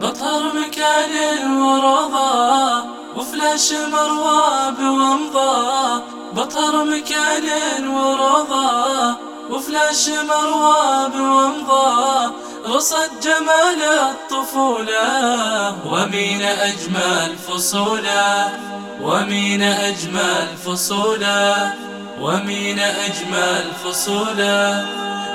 بطهر مكان ورضا وفلاش مروى بومضى بطهر مكان ورضا وفلاش مروى بومضى رصد جمال الطفولة ومين أجمل فصولة؟ ومين أجمل فصولة؟ ومين أجمل فصولة؟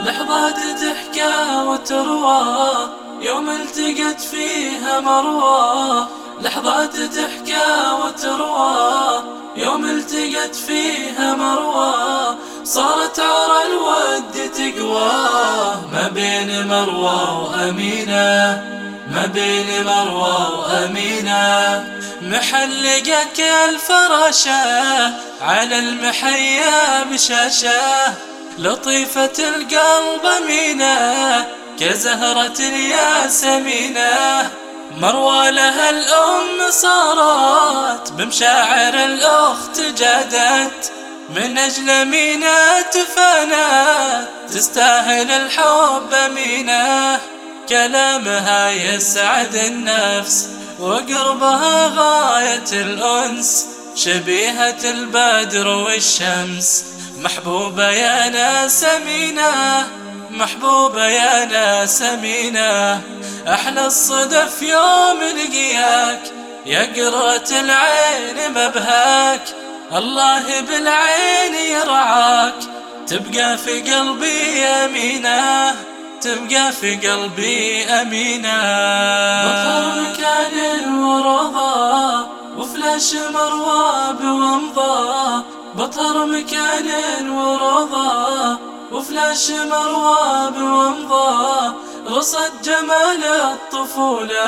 لحظات تحكى وتروى يوم التقت فيها مروى لحظات تحكى وتروى. يوم التقت فيها مروى صارت عرى الود تقوى. ما بين مروى وأمينة ما بين مروى وأمينة. محلقك الفراشة على المحيا بشاشة لطيفة القلب أمينة كزهرة الياسمينة مروى لها الأم صارت بمشاعر الأخت جادت من أجل مينا تفانت تستاهل الحب أمينة كلامها يسعد النفس وقربها غاية الأنس شبيهة البدر والشمس. محبوبة يا ناس أمينة محبوبة يا ناس أمينة. أحلى الصدف يوم لقياك يا قرة العين مبهاك. الله بالعين يرعاك تبقى في قلبي أمينة تبقى في قلبي أمينة. بطل مكان ورضا وفلاش مروى بومضى. بطر مكان ورضا وفلاش مروى بومضى. رصد جمال الطفولة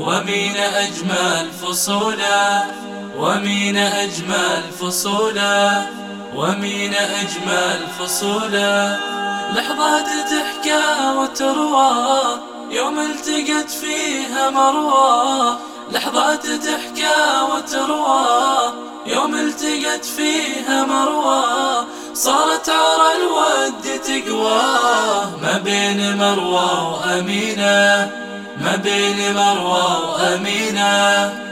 ومين أجمل فصولة؟ ومين أجمل فصولة؟ ومين أجمل فصولة؟ لحظات تحكى وتروى يوم التقت فيها مروى. لحظات تحكى وتروى يوم التقت فيها مروى صارت عرى الود تقوى. ما بين مروى وأمينة ما بين مروى وأمينة.